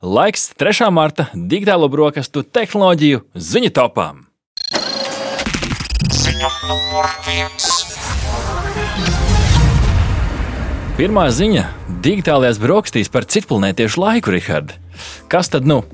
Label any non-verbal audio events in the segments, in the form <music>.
Laiks 3. marta digitālo brokastu tehnoloģiju ziņu topām. Pirmā ziņa - digitālajās brokastīs par citplanētiešu laiku, Rihard. Kas tad nu?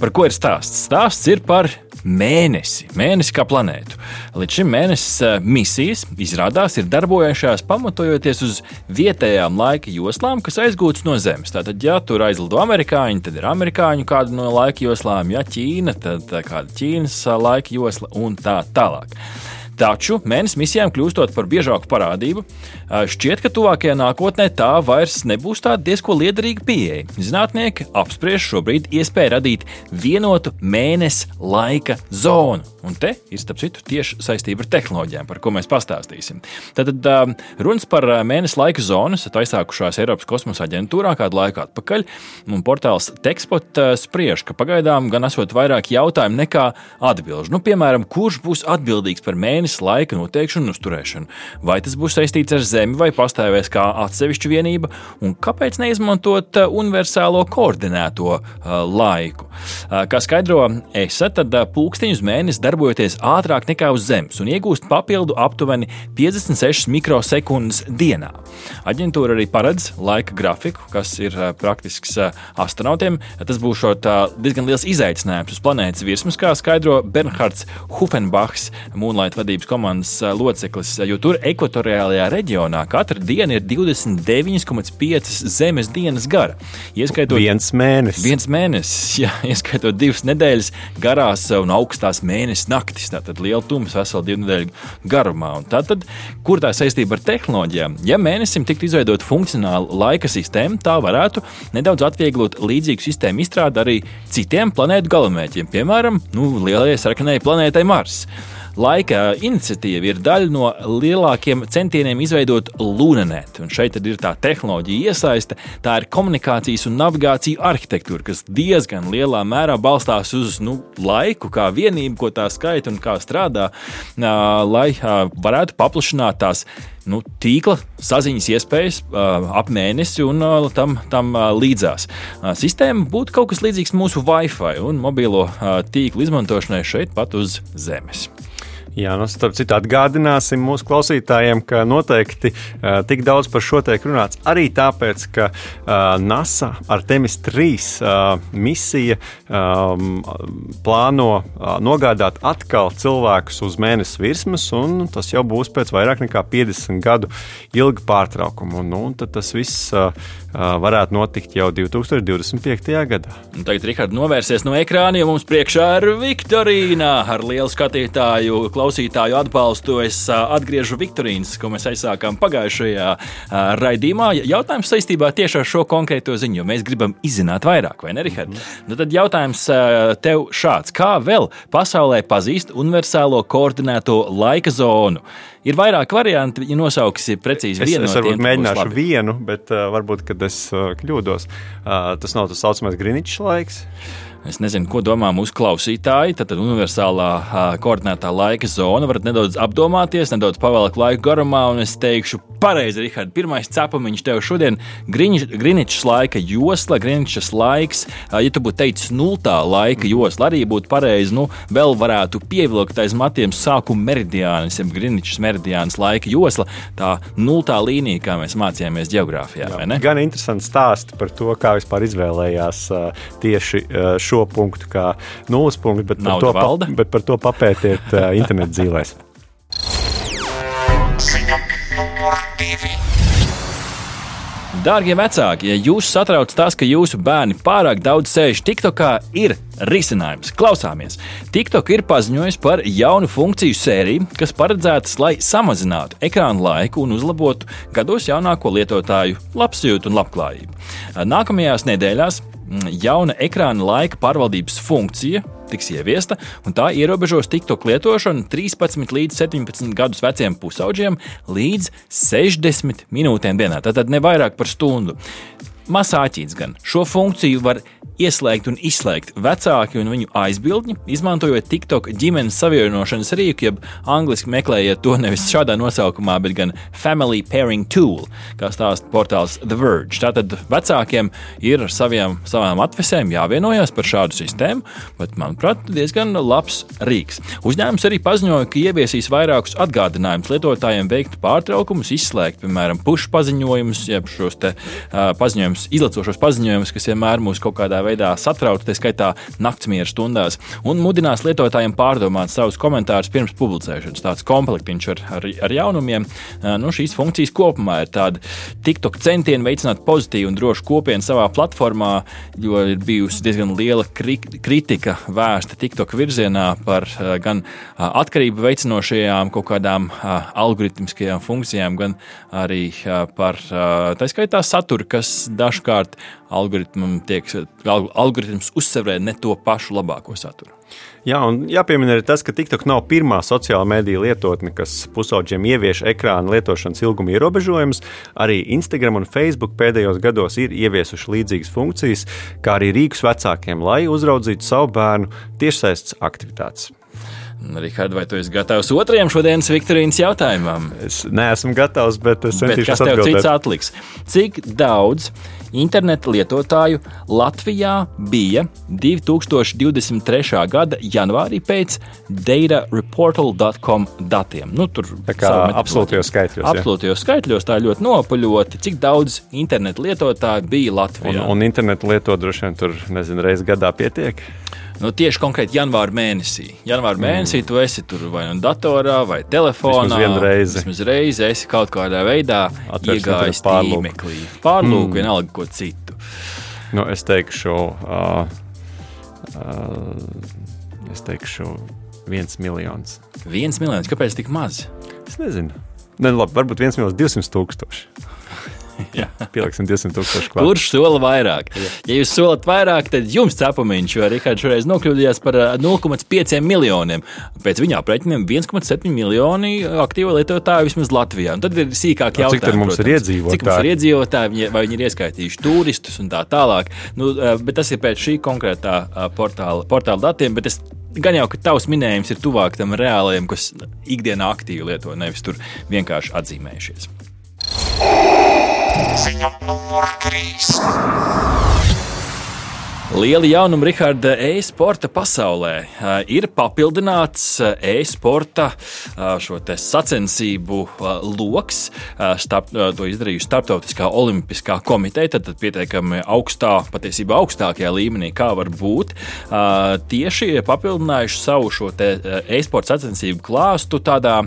Par ko ir stāsts? Stāsts ir par mēnesi, mēnesi kā planētu. Līdz šim mēnesis eh, misijas izrādās ir darbojušās pamatojoties uz vietējām laika joslām, kas aizgūtas no Zemes. Tātad, ja tur aizlido amerikāņi, tad ir amerikāņu kāda no laika joslām, ja Ķīna, tad kāda Ķīnas eh, laika josla un tā tālāk. Taču mēnesis misijām kļūstot par biežāku parādību, šķiet, ka tuvākajā nākotnē tā vairs nebūs tāda diezgan liederīga pieeja. Zinātnieki apspriež šobrīd iespēju radīt vienotu mēnesi laika zonu. Un te ir, starp citu, tieši saistība ar tehnoloģijām, par ko mēs pastāstīsim. Tad runas par mēnesi laika zonas aizsākušās Eiropas kosmosa aģentūrā kādu laiku atpakaļ. Un portāls Tekspot spriež, ka pagaidām gan esot vairāk jautājumu nekā atbildžu. Nu, piemēram, kurš būs atbildīgs par mēnesi? Mēnesi laika noteikšanu un uzturēšanu. Vai tas būs saistīts ar Zemi vai pastāvēs kā atsevišķa vienība, un kāpēc neizmantot uh, universālo koordinēto uh, laiku? Kā skaidro ESA, tad pulksteņus mēnesis darbojoties ātrāk nekā uz Zemes un iegūst papildu aptuveni 56 mikrosekundes dienā. Aģentūra arī paredz laika grafiku, kas ir praktisks astronautiem. Tas būs diezgan liels izaicinājums uz planētas virsmas, kā skaidro Bernhards Hufenbachs, Moonlight vadības vadības komandas loceklis, jo tur ekvatoriālajā reģionā katra diena ir 29,5 zemes dienas gara. Ieskaitot viens mēnesis. Viens mēnesis, jā, ieskaitot divas nedēļas garās un augstās mēnesis naktis. Tātad liela tums veselu divu nedēļu garumā. Un tātad, kur tā saistība ar tehnoloģijām? Ja mēnesim tiktu izveidot funkcionālu laika sistēmu, tā varētu nedaudz atvieglot līdzīgu sistēmu izstrādi arī citiem planētu galamērķiem, piemēram, nu, lielajai sarkanajai planētai Mars. Laika iniciatīva ir daļa no lielākiem centieniem izveidot Lunanet. Un šeit ir tā tehnoloģija iesaiste. Tā ir komunikācijas un navigāciju arhitektūra, kas diezgan lielā mērā balstās uz nu, laiku, kā vienību, ko tā skaita un kā strādā, lai varētu paplašināt tās nu, tīkla saziņas iespējas uh, ap mēnesi un uh, tam, tam uh, līdzās. Sistēma būtu kaut kas līdzīgs mūsu Wi-Fi un mobilo tīklu izmantošanai šeit pat uz Zemes. Jā, nu, starp citu, atgādināsim mūsu klausītājiem, ka noteikti uh, tik daudz par šo tiek runāts arī tāpēc, ka uh, NASA ar Temis 3 uh, misija um, plāno uh, nogādāt atkal cilvēkus uz mēnesi virsmas, un tas jau būs pēc vairāk nekā 50 gadu ilga pārtraukuma. Un, nu, tas viss uh, varētu notikt jau 2025. gadā. Un tagad, Rikārd, novērsies no ekrāna, jo mums priekšā ir Viktorīna ar lielu skatītāju, klausītāju atbalstu. Es atgriežu Viktorīnas, ko mēs aizsākām pagājušajā raidījumā. Jautājums saistībā tieši ar šo konkrēto ziņu, jo mēs gribam izzināt vairāk, vai ne, Rikārd? Mm. Nu, tad jautājums tev šāds. Kā vēl pasaulē pazīst universālo koordinēto laika zonu? Ir vairāk varianti, ja nosauksi precīzi vienu. Es, es varbūt mēģināšu vienu, bet uh, varbūt, kad es uh, kļūdos. Uh, tas nav tas saucamais Greenwich laiks. Es nezinu, ko domā mūsu klausītāji. Tad universālā koordinētā laika zona varat nedaudz apdomāties, nedaudz pavēlēt laiku garumā, un es teikšu, pareizi, Rihard, pirmais cepumiņš tev šodien - Greenwichs laika josla, Greenwichs laiks. Ja tu būtu teicis nultā laika josla, arī būtu pareizi. Nu, vēl varētu pievilkt aiz matiem sākuma meridiānis, jeb Greenwichs meridiānis laika josla, tā nultā līnija, kā mēs mācījāmies geogrāfijā. Gan interesants stāsts par to, kā vispār izvēlējās tieši uh, šo punktu kā nulles punktu, bet, par to, pa, bet par to papētiet uh, <laughs> internetu dzīvēs. Dārgie vecāki, ja jūs satrauc tas, ka jūsu bērni pārāk daudz sēž TikTokā, ir risinājums. Klausāmies! TikTok ir paziņojis par jaunu funkciju sēriju, kas paredzētas, lai samazinātu ekrāna laiku un uzlabotu gados jaunāko lietotāju labsajūtu un labklājību. Nākamajās nedēļās jauna ekrāna laika pārvaldības funkcija tiks ieviesta, un tā ierobežos TikTok lietošanu 13 līdz 17 gadus veciem pusaudžiem līdz 60 minūtēm dienā. Tātad ne vairāk par stundu. Masāķīts gan šo funkciju var ieslēgt un izslēgt vecāki un viņu aizbildņi, izmantojot TikTok ģimenes savienošanas rīku, jeb angļuiski meklējiet to nevis šādā nosaukumā, bet gan Family Pairing Tool, kā stāsta portāls The Verge. Tātad vecākiem ir ar saviem, savām atvesēm jāvienojas par šādu sistēmu, bet, manuprāt, diezgan labs rīks. Uzņēmums arī paziņoja, ka ieviesīs vairākus atgādinājumus lietotājiem veikt pārtraukumus, izslēgt, piemēram, pušu paziņojumus, jeb šos te, uh, paziņojumus, izlacošos paziņojumus, kas vienmēr mūs kaut kādā veidā satrauti, tā skaitā naktsmiera stundās, un mudinās lietotājiem pārdomāt savus komentārus pirms publicēšanas. Tāds komplektiņš ar, ar, ar jaunumiem. Nu, šīs funkcijas kopumā ir tāda TikTok centieni veicināt pozitīvu un drošu kopienu savā platformā, jo ir bijusi diezgan liela kri kritika vērsta TikTok virzienā par gan atkarību veicinošajām kaut kādām algoritmiskajām funkcijām, gan arī par tā skaitā saturu, kas dažkārt tiek, algoritms uzsverē ne to pašu labāko saturu. Jā, un jāpiemina arī tas, ka TikTok nav pirmā sociālā mediju lietotne, kas pusauģiem ievieš ekrāna lietošanas ilguma ierobežojumus. Arī Instagram un Facebook pēdējos gados ir ieviesuši līdzīgas funkcijas, kā arī rīkus vecākiem, lai uzraudzītu savu bērnu tiešsaistes aktivitātes. Rihards, vai tu esi gatavs otrajam šodienas Viktorīnas jautājumam? Es neesmu gatavs, bet es centīšos bet kas tev cits atliks. Cik daudz interneta lietotāju Latvijā bija 2023. gada janvārī pēc datareportal.com datiem? Nu, tur absolūtajos skaitļos. Absolūtajos skaitļos tā ļoti nopaļoti, cik daudz interneta lietotāju bija Latvijā. Un, un interneta lietot droši vien tur, nezinu, reizes gadā pietiek. Nu, tieši konkrēti janvāra mēnesī. Janvāra mm. mēnesī tu esi tur vai nu datorā, vai telefonā. Vismaz reizi. Esi kaut kādā veidā iegājis tīmeklī. Pārlūk, mm. vienalga ko citu. Nu, es teikšu, uh, uh, es teikšu, viens miljons. Viens miljons, kāpēc tik maz? Es nezinu. Ne, labi, varbūt viens miljons, divsimt tūkstoši. <laughs> Pieliksim 200 tūkstošu klāt. Kurš sola vairāk? Jā. Ja jūs solat vairāk, tad jums cepumiņš, jo Rihards šoreiz nokļūdījās par 0,5 miljoniem. Pēc viņa aprēķiniem 1,7 miljoni aktīvo lietotāju vismaz Latvijā. Un tad ir sīkāk jautājumi. Cik tad mums protams, ir iedzīvotāji? Cik mums ir iedzīvotāji, vai viņi ir ieskaitījuši turistus un tā tālāk. Nu, bet tas ir pēc šī konkrētā portāla, portāla datiem. Gan jau, ka tavs minējums ir tuvāk tam reālajam, kas ikdienā aktīvi lieto, nevis tur vienkārši atzīmējušies. Ziņa numur 3. Lieli jaunumi Raharda e-sporta pasaulē ir papildināts e-sporta sacensību lokus. To izdarījusi Startautiskā olimpiskā komiteja, tad, tad pietiekami augstā, patiesībā augstākajā līmenī, kā var būt. Tieši papildinājuši savu šo e-sporta sacensību klāstu tādā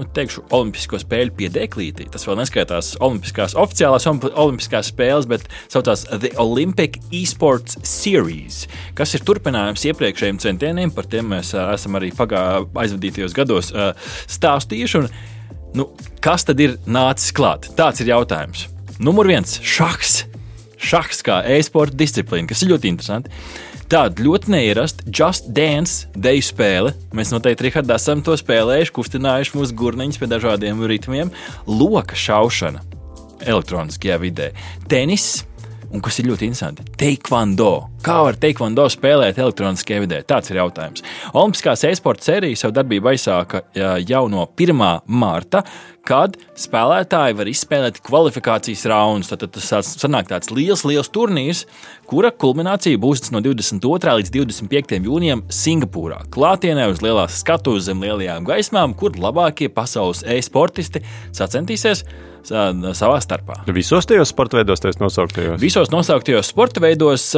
nu, teikšu, Olimpisko spēļu piedeklītī. Tas vēl neskaitās Olimpiskās oficiālās Olimpiskās spēles, bet saucās The Olympic Esports Series, kas ir turpinājums iepriekšējiem centieniem. Par tiem mēs esam arī pagā, aizvadītajos gados stāstījuši. Un, nu, kas tad ir nācis klāt? Tāds ir jautājums. Numur viens - šachs. Šachs kā e-sporta disciplīna, kas ir ļoti interesanti. Tāda ļoti neierasta Just Dance deju spēle. Mēs noteikti Rihardā esam to spēlējuši, kustinājuši mūsu gurniņus pie dažādiem ritmiem. Loka šaušana elektroniskajā vidē, tenis un kas ir ļoti interesanti - taekwondo. Kā var taekwondo spēlēt elektroniskajā vidē? Tāds ir jautājums. Olimpiskās e-sporta sērija savu darbību aizsāka jau no 1. marta, kad spēlētāji var izspēlēt kvalifikācijas raundus. Tad tas sanāk tāds liels, liels turnīrs, kura kulminācija būs no 22. līdz 25. jūnijam Singapūrā. Klātienē uz lielās skatuves zem lielajām gaismām, kur labākie pasaules e-sportisti sacensties savā starpā. Visos tajos sporta veidos, tajos nosauktajos? Visos nosauktajos sporta veidos,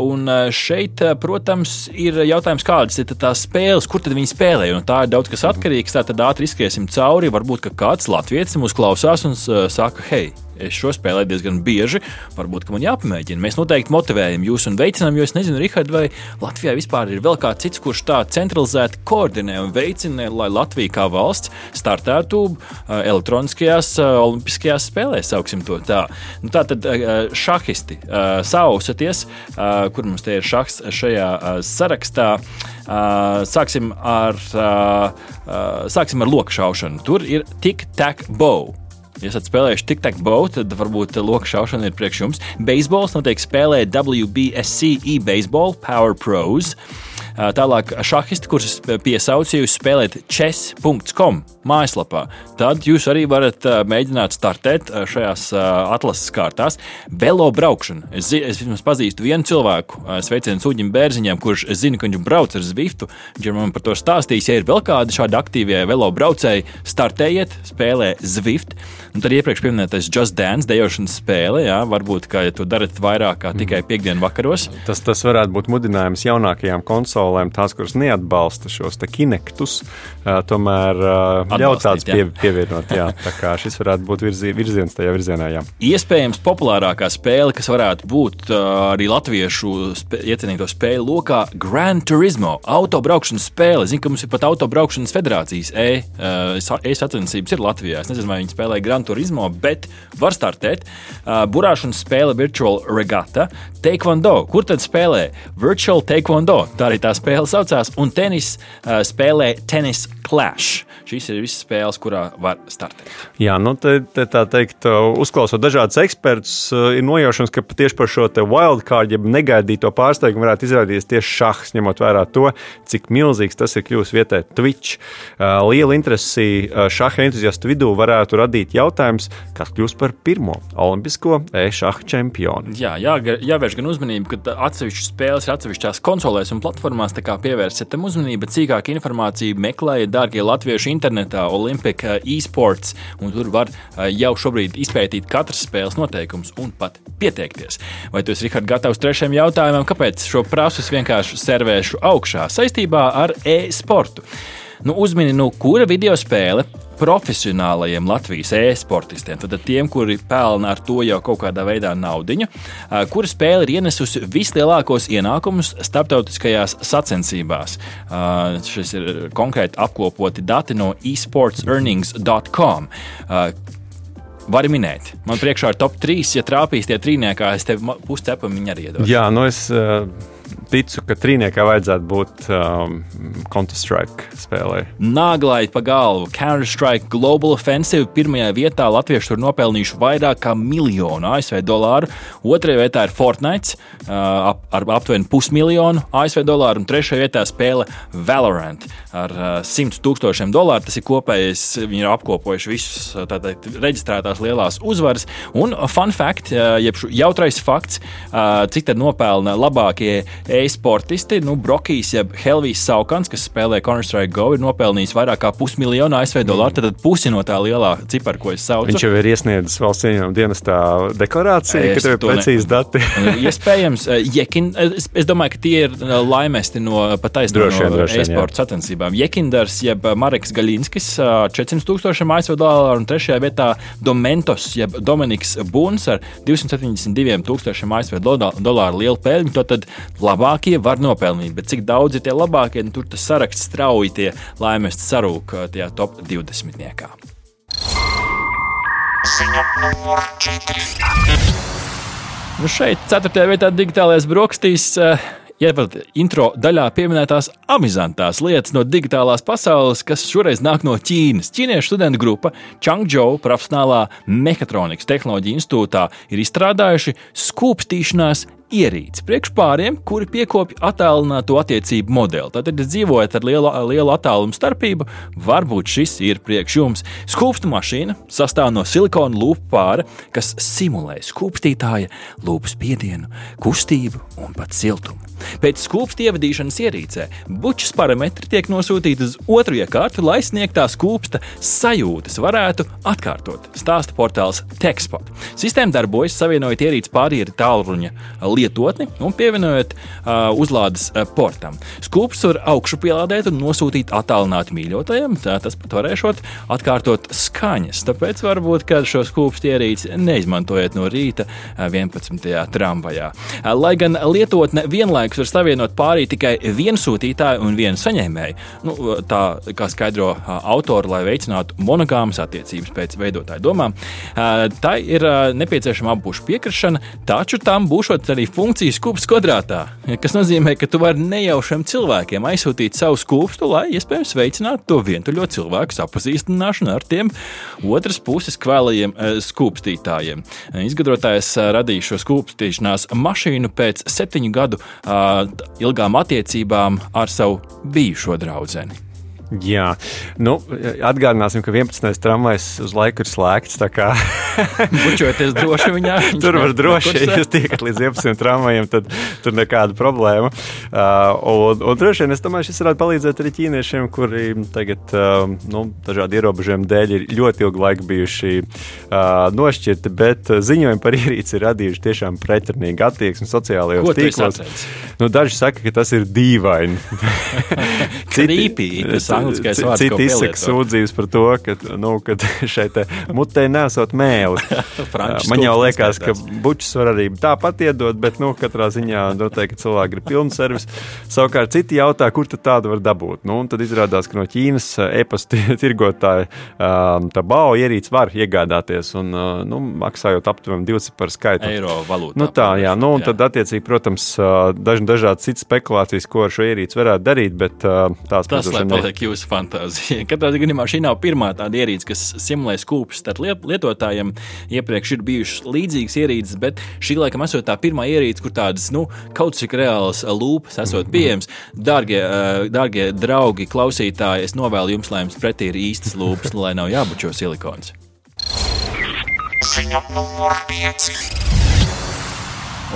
un šeit, protams, ir jautājums, kādas ir tās spēles, kur tad viņi spēlē. Un tā ir daudz kas atkarīgs, tā tad ātri izskriesim cauri. Varbūt kāds latviečs mūs klausās un saka, hei, es šo spēlēju diezgan bieži. Varbūt man jāpamēģina. Mēs noteikti motivējam jūs un veicinām, jo es nezinu, Rihard, vai Latvijā vispār ir vēl kāds cits, kurš tā centralizēti koordinē un veicina, lai Latvija kā valsts startētu elektroniskajās olimpiskajās spēlēs, sauksim to tā. Nu, tā tad šahisti sausaties, kur mums te ir šahs šajā sarakstā. Sāksim ar, sāksim ar lokšaušanu. Tur ir tik tak bow. Ja esat spēlējuši TikTok bow, tad varbūt loka šaušana ir priekš jums. Beisbols notiek spēlē WBSC e-baseball Power Pros. Tālāk, šahisti, kurus piesaucīju spēlēt chess.com mājaslapā, tad jūs arī varat mēģināt startēt šajās atlases kārtās. Velo braukšana. Es, es vismaz pazīstu vienu cilvēku, sveicienu Uģim Bērziņam, kurš zina, ka viņš brauc ar Zwiftu. Viņš man par to stāstījis. Ja ir vēl kādi šādi aktīvie velo braucēji, startējiet, spēlē Zwift. Un tad iepriekš minētais Just Dance dejošanas spēle, jā, varbūt, ka ja to darat vairāk kā tikai piekdienu vakaros. Tas, tas varētu būt mudinājums jaunākajām konsolēm, tās, kuras neatbalsta šos kinektus, tomēr ļaut tādus pie, pievienot. Jā, tā kā šis varētu būt virzi, virziens tajā virzienā. Jā. Iespējams, populārākā spēle, kas varētu būt arī latviešu spē, iecienīto spēļu lokā, Gran Turismo autobraukšanas spēle. Zinu, ka mums ir pat autobraukšanas federācijas e-sacensības ir Latvijā. Es nezinu, vai viņi spēlē Gran Gran Turismo, bet var startēt. Burāšanas spēle Virtual Regatta, Taekwondo. Kur tad spēlē? Virtual Taekwondo. Tā arī tā spēle saucās. Un tenis uh, spēlē Tennis Clash. Šīs ir visas spēles, kurā var startēt. Jā, nu te, te tā teikt, uzklausot dažādus ekspertus, ir nojaušams, ka tieši par šo wildcard, jeb negaidīto pārsteigumu varētu izrādīties tieši šahs, ņemot vērā to, cik milzīgs tas ir kļuvis vietē Twitch. Liela interesi šaha entuziastu vidū varētu radīt jautājums, kas kļūs par pirmo olimpisko e-šaha čempionu. Jā, jā, jāvērš gan uzmanība, ka atsevišķas spēles ir atsevišķās konsolēs un platformās, kā pievērsiet tam uzmanību, bet cīkāk informāciju meklējiet, dārgie latvieši internetā, Olimpiska e-sports, un tur var eh, jau šobrīd izpētīt katras spēles noteikumus un pat pieteikties. Vai tu esi, Rihard, gatavs trešajam jautājumam, kāpēc šo prasu vienkārši servēšu augšā saistībā ar e-sportu? Nu, uzmini, nu, kura video spēle profesionālajiem Latvijas e-sportistiem, tad tiem, kuri pelna ar to jau kaut kādā veidā naudu, kura spēle ir ienesusi vislielākos ienākumus starptautiskajās sacensībās. Šis ir konkrēti apkopoti dati no esportsearnings.com var minēt. Man priekšā ir top 3, ja trāpīs tie trīniekā, es tev puscepu viņa arī iedodu. Jā, nu es. Uh ticu, ka trīniekā vajadzētu būt um, Counter-Strike spēlē. Nāglai pa galvu. Counter-Strike Global Offensive pirmajā vietā latvieši tur nopelnījuši vairāk kā miljonu ASV dolāru. Otrajā vietā ir Fortnite uh, ap, ar aptuveni pusmiljonu ASV dolāru, un trešajā vietā spēle Valorant ar uh, 100 tūkstošiem dolāru. Tas ir kopējais, viņi ir apkopojuši visus uh, tātad, reģistrētās lielās uzvaras. Un fun fact, uh, jeb jautrais fakts, uh, cik tad nopelna labākie e-sportisti. Nu, Brokijs, jeb Helvijas Saukants, kas spēlē Counter-Strike Go, ir nopelnījis vairāk kā pusmiljonu ASV dolāru. Tad pusi no tā lielā cipara, ko es saucu. Viņš jau ir iesniedzis valsts ieņēmuma dienestā deklarāciju, ka tev ir precīzi dati. <laughs> Iespējams, Jekin, es, es domāju, ka tie ir laimesti no pataisnām no e-sporta sacensībām. Jekindars, jeb Mareks Gaļinskis, 400 tūkstošiem ASV dolāru, un trešajā vietā Domentos, jeb Dominiks Buns ar 272 tūkstošiem ASV dolāru lielu peļņu. Tad labākie var nopelnīt, bet cik daudz ir tie labākie, nu, tur tas saraksts strauji tie laimēs sarūk tajā top 20. -niekā. Ziņa numur 4. Nu šeit, 4. vietā, digitālais brokastīs. Ievad intro daļā pieminētās amizantās lietas no digitālās pasaules, kas šoreiz nāk no Ķīnas. Ķīniešu studentu grupa Changzhou profesionālā mehātronikas tehnoloģija institūtā ir izstrādājuši skūpstīšanās ierīci priekš pāriem, kuri piekopja attālināto attiecību modeli. Tad, ja dzīvojat ar lielu, lielu attālumu starpību, varbūt šis ir priekš jums. Skūpstu mašīna sastāv no silikona lūpu pāra, kas simulē skūpstītāja lūpu spiedienu, kustību un pat siltumu. Pēc skūpstu ievadīšanas ierīcē bučas parametri tiek nosūtīti uz otru iekārtu, lai sniegtā skūpsta sajūtas varētu atkārtot. Stāsta portāls Techspot. Sistēma darbojas savienojot ierīci pāri tālruņa lietotni un pievienojot uh, uzlādes portam. Skūps var augšu pielādēt un nosūtīt attālināti mīļotajiem. Tas pat varēšot atkārtot skaņas. Tāpēc varbūt šo skūpstu ierīci neizmantojiet no rīta 11. tramvajā. Lai gan lietotne vienlaikus var savienot pārī tikai vienu sūtītāju un vienu saņēmēju. Nu, tā kā skaidro autori, lai veicinātu monogāmas attiecības pēc veidotāju domām. Tā ir nepieciešama abu pušu piekrišana, taču tam būs arī funkcijas skūpsts kvadrātā, kas nozīmē, ka tu vari nejaušiem cilvēkiem aizsūtīt savu skūpstu, lai iespējams veicinātu to vientuļo cilvēku sapazīstināšanu ar tiem otras puses kvēlajiem skūpstītājiem. Izgudrotājs radīja šo skūpstīšanās mašīnu pēc septiņu gadu uh, ilgām attiecībām ar savu bijušo draugu. Jā, nu, atgādināsim, ka 11. tramvajs uz laiku ir slēgts. <laughs> Bučoties droši viņā. <laughs> tur var droši, ja jūs tiekat līdz 11. tramvajam, tad tur nekāda problēma. Uh, un, un droši vien es domāju, šis varētu palīdzēt arī ķīniešiem, kuri tagad uh, nu, dažādu ierobežojumu dēļ ir ļoti ilgu laiku bijuši uh, nošķirti, bet ziņojumi par ierīci ir radījuši tiešām pretrunīgu attieksmi sociālajos tīklos. Nu, daži saka, ka tas ir dīvaini. <laughs> Citi, tas angliskais vārds. Citi izsaka sūdzības par to, ka nu, <laughs> šeit mutē nesot mēli. <laughs> Man jau liekas, ka bučus var arī tāpat iedot, bet nu, katrā ziņā noteikti cilvēki ir pilns servis. Savukārt citi jautā, kur tādu var dabūt. Nu, tad izrādās, ka no Ķīnas e-pasta <laughs> tirgotāja tā bau ierīce var iegādāties un nu, maksājot aptuveni 200 par skaitu. Eiro valūtā. Nu, tā, jā, nu, un jā. tad attiecīgi, protams, daži dažādas citas spekulācijas, ko ar šo ierīci varētu darīt, bet tās, lai paliek jūsu fantāzija. <laughs> Katrā gadījumā šī nav pirmā tāda ierīce, kas simulē skūpstus starp lietotājiem. Iepriekš ir bijušas līdzīgas ierīces, bet šī laikam esot tā pirmā ierīce, kur tādas nu, kaut cik reālas lūpas esot mhm. pieejamas. Dārgie, dārgie draugi, klausītāji, es novēlu jums, lai jums pretī ir īstas lūpas, lai nav jābučo silikons. Ziņa numur 5.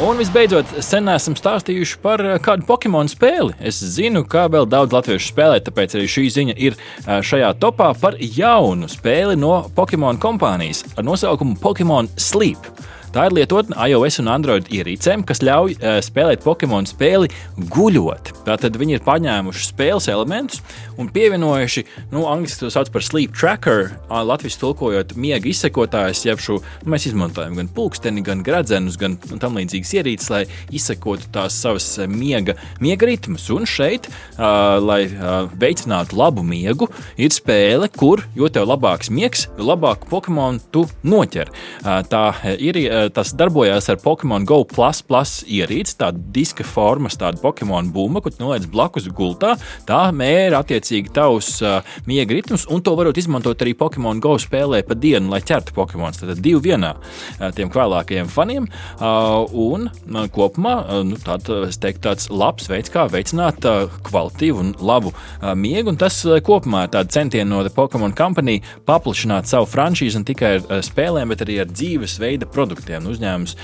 Un visbeidzot, sen esam stāstījuši par eh, kādu Pokemon spēli. Es zinu, ka vēl daudz latviešu spēlē, tāpēc arī šī ziņa ir eh, šajā topā par jaunu spēli no Pokemon kompānijas ar nosaukumu Pokemon Sleep. Tā ir lietotne iOS un Android ierīcēm, kas ļauj uh, spēlēt Pokemon spēli guļot. Tātad viņi ir paņēmuši spēles elementus un pievienojuši, nu, angļuiski to sauc par sleep tracker, latviešu tulkojot miega izsekotājs, jeb šo nu, mēs izmantojam gan pulksteni, gan gradzenus, gan tam līdzīgas ierīces, lai izsekotu tās savas miega, miega ritmus. Un šeit, uh, lai uh, veicinātu labu miegu, ir spēle, kur jo tev labāks miegs, jo labāku Pokemon tu noķer. Uh, tā ir tas darbojās ar Pokemon Go plus, plus ierīci, tāda diska formas, tāda Pokemon bumba, ko noliec blakus gultā. Tā mēra attiecīgi tavs uh, miega ritmus, un to varot izmantot arī Pokemon Go spēlē pa dienu, lai ķertu Pokemons. Tad divi vienā uh, tiem vēlākajiem faniem. Uh, un uh, kopumā uh, nu, tād, es teiktu, tāds labs veids, kā veicināt uh, kvalitīvu un labu uh, miegu. Un tas uh, kopumā ir tāds centiens no Pokemon Company paplašināt savu franšīzi ne tikai ar uh, spēlēm, bet arī ar dzīvesveida produktiem produktiem. Uzņēmums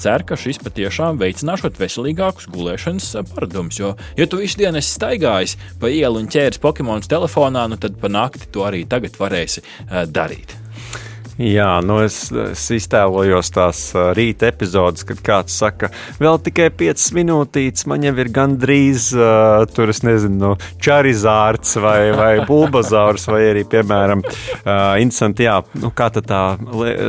cer, ka šis patiešām veicināšot veselīgākus gulēšanas paradumus. Jo, ja tu visu dienu esi staigājis pa ielu un ķēris Pokemonus telefonā, nu tad pa nakti to arī tagad varēsi darīt. Jā, nu es, es iztēlojos tās rīta epizodes, kad kāds saka, vēl tikai 5 minūtītes, man jau ir gandrīz uh, tur, es nezinu, Charizards vai, vai <laughs> Bulbazaurs, vai arī, piemēram, uh, interesanti, jā, nu, kā tā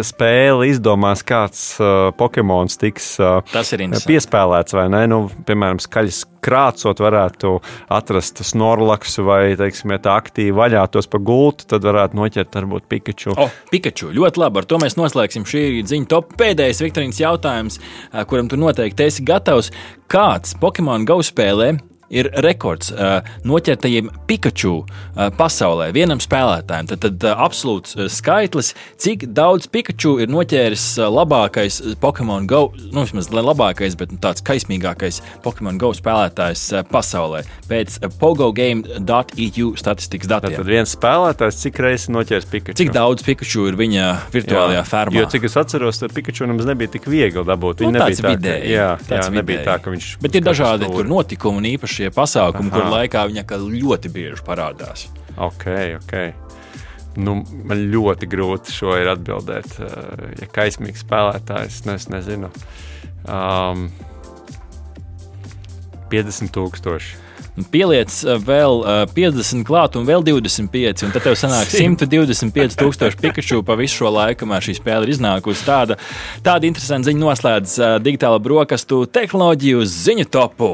spēle izdomās, kāds uh, Pokemons tiks uh, piespēlēts vai ne, nu, piemēram, skaļas krācot, varētu atrast snorlaksu vai, teiksim, ja tā aktīvi vaļātos pa gultu, tad varētu noķert varbūt Pikachu. Oh, Pikachu, ļoti labi. Ar to mēs noslēgsim šī ziņa top. Pēdējais Viktorīnas jautājums, kuram tu noteikti esi gatavs. Kāds Pokemon Go spēlē ir rekords uh, noķertajiem Pikachu uh, pasaulē, vienam spēlētājam. Tad, tad uh, absolūts uh, skaitlis, cik daudz Pikachu ir noķēris uh, labākais Pokemon Go, nu, vismaz labākais, bet nu, tāds kaismīgākais Pokemon Go spēlētājs uh, pasaulē pēc uh, pogogame.eu statistikas datiem. Tad viens spēlētājs cik reizes noķēris Pikachu? Cik daudz Pikachu ir viņa virtuālajā jā, fermā? Jo cik es atceros, tad Pikachu nemaz nebija tik viegli dabūt. Nu, nebija tā, vidēji, jā, jā, nebija vidēji. tā, ka viņš. Bet ir dažādi notikumi un īpaši šie pasākumi, Aha. kur laikā viņa ļoti bieži parādās. Ok, ok. Nu, man ļoti grūti šo ir atbildēt. Uh, ja kaismīgs spēlētājs, nu, es nezinu. Um, 50 tūkstoši. Pieliec uh, vēl 50 uh, klāt un vēl 25, un tad tev sanāk <laughs> 125 tūkstoši pikaču pa visu šo laiku, kamēr šī spēle ir iznākusi. Tāda, tāda interesanta ziņa noslēdz digitāla brokastu tehnoloģiju ziņu topu.